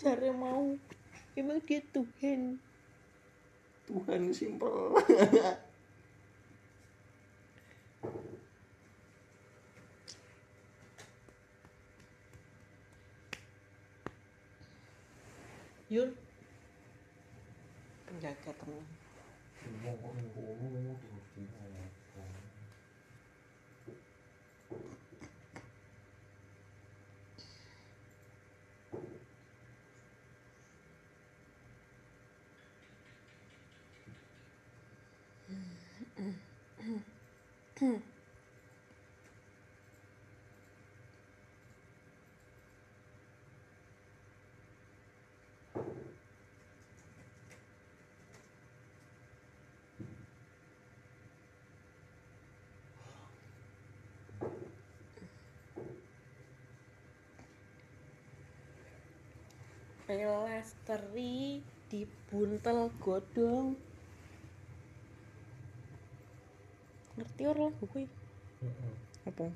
cara mau. Emang dia Tuhan? Tuhan simpel. Yul? Penjaga teman Pelesteri dibuntel godong ngerti orang lagu kuwi apa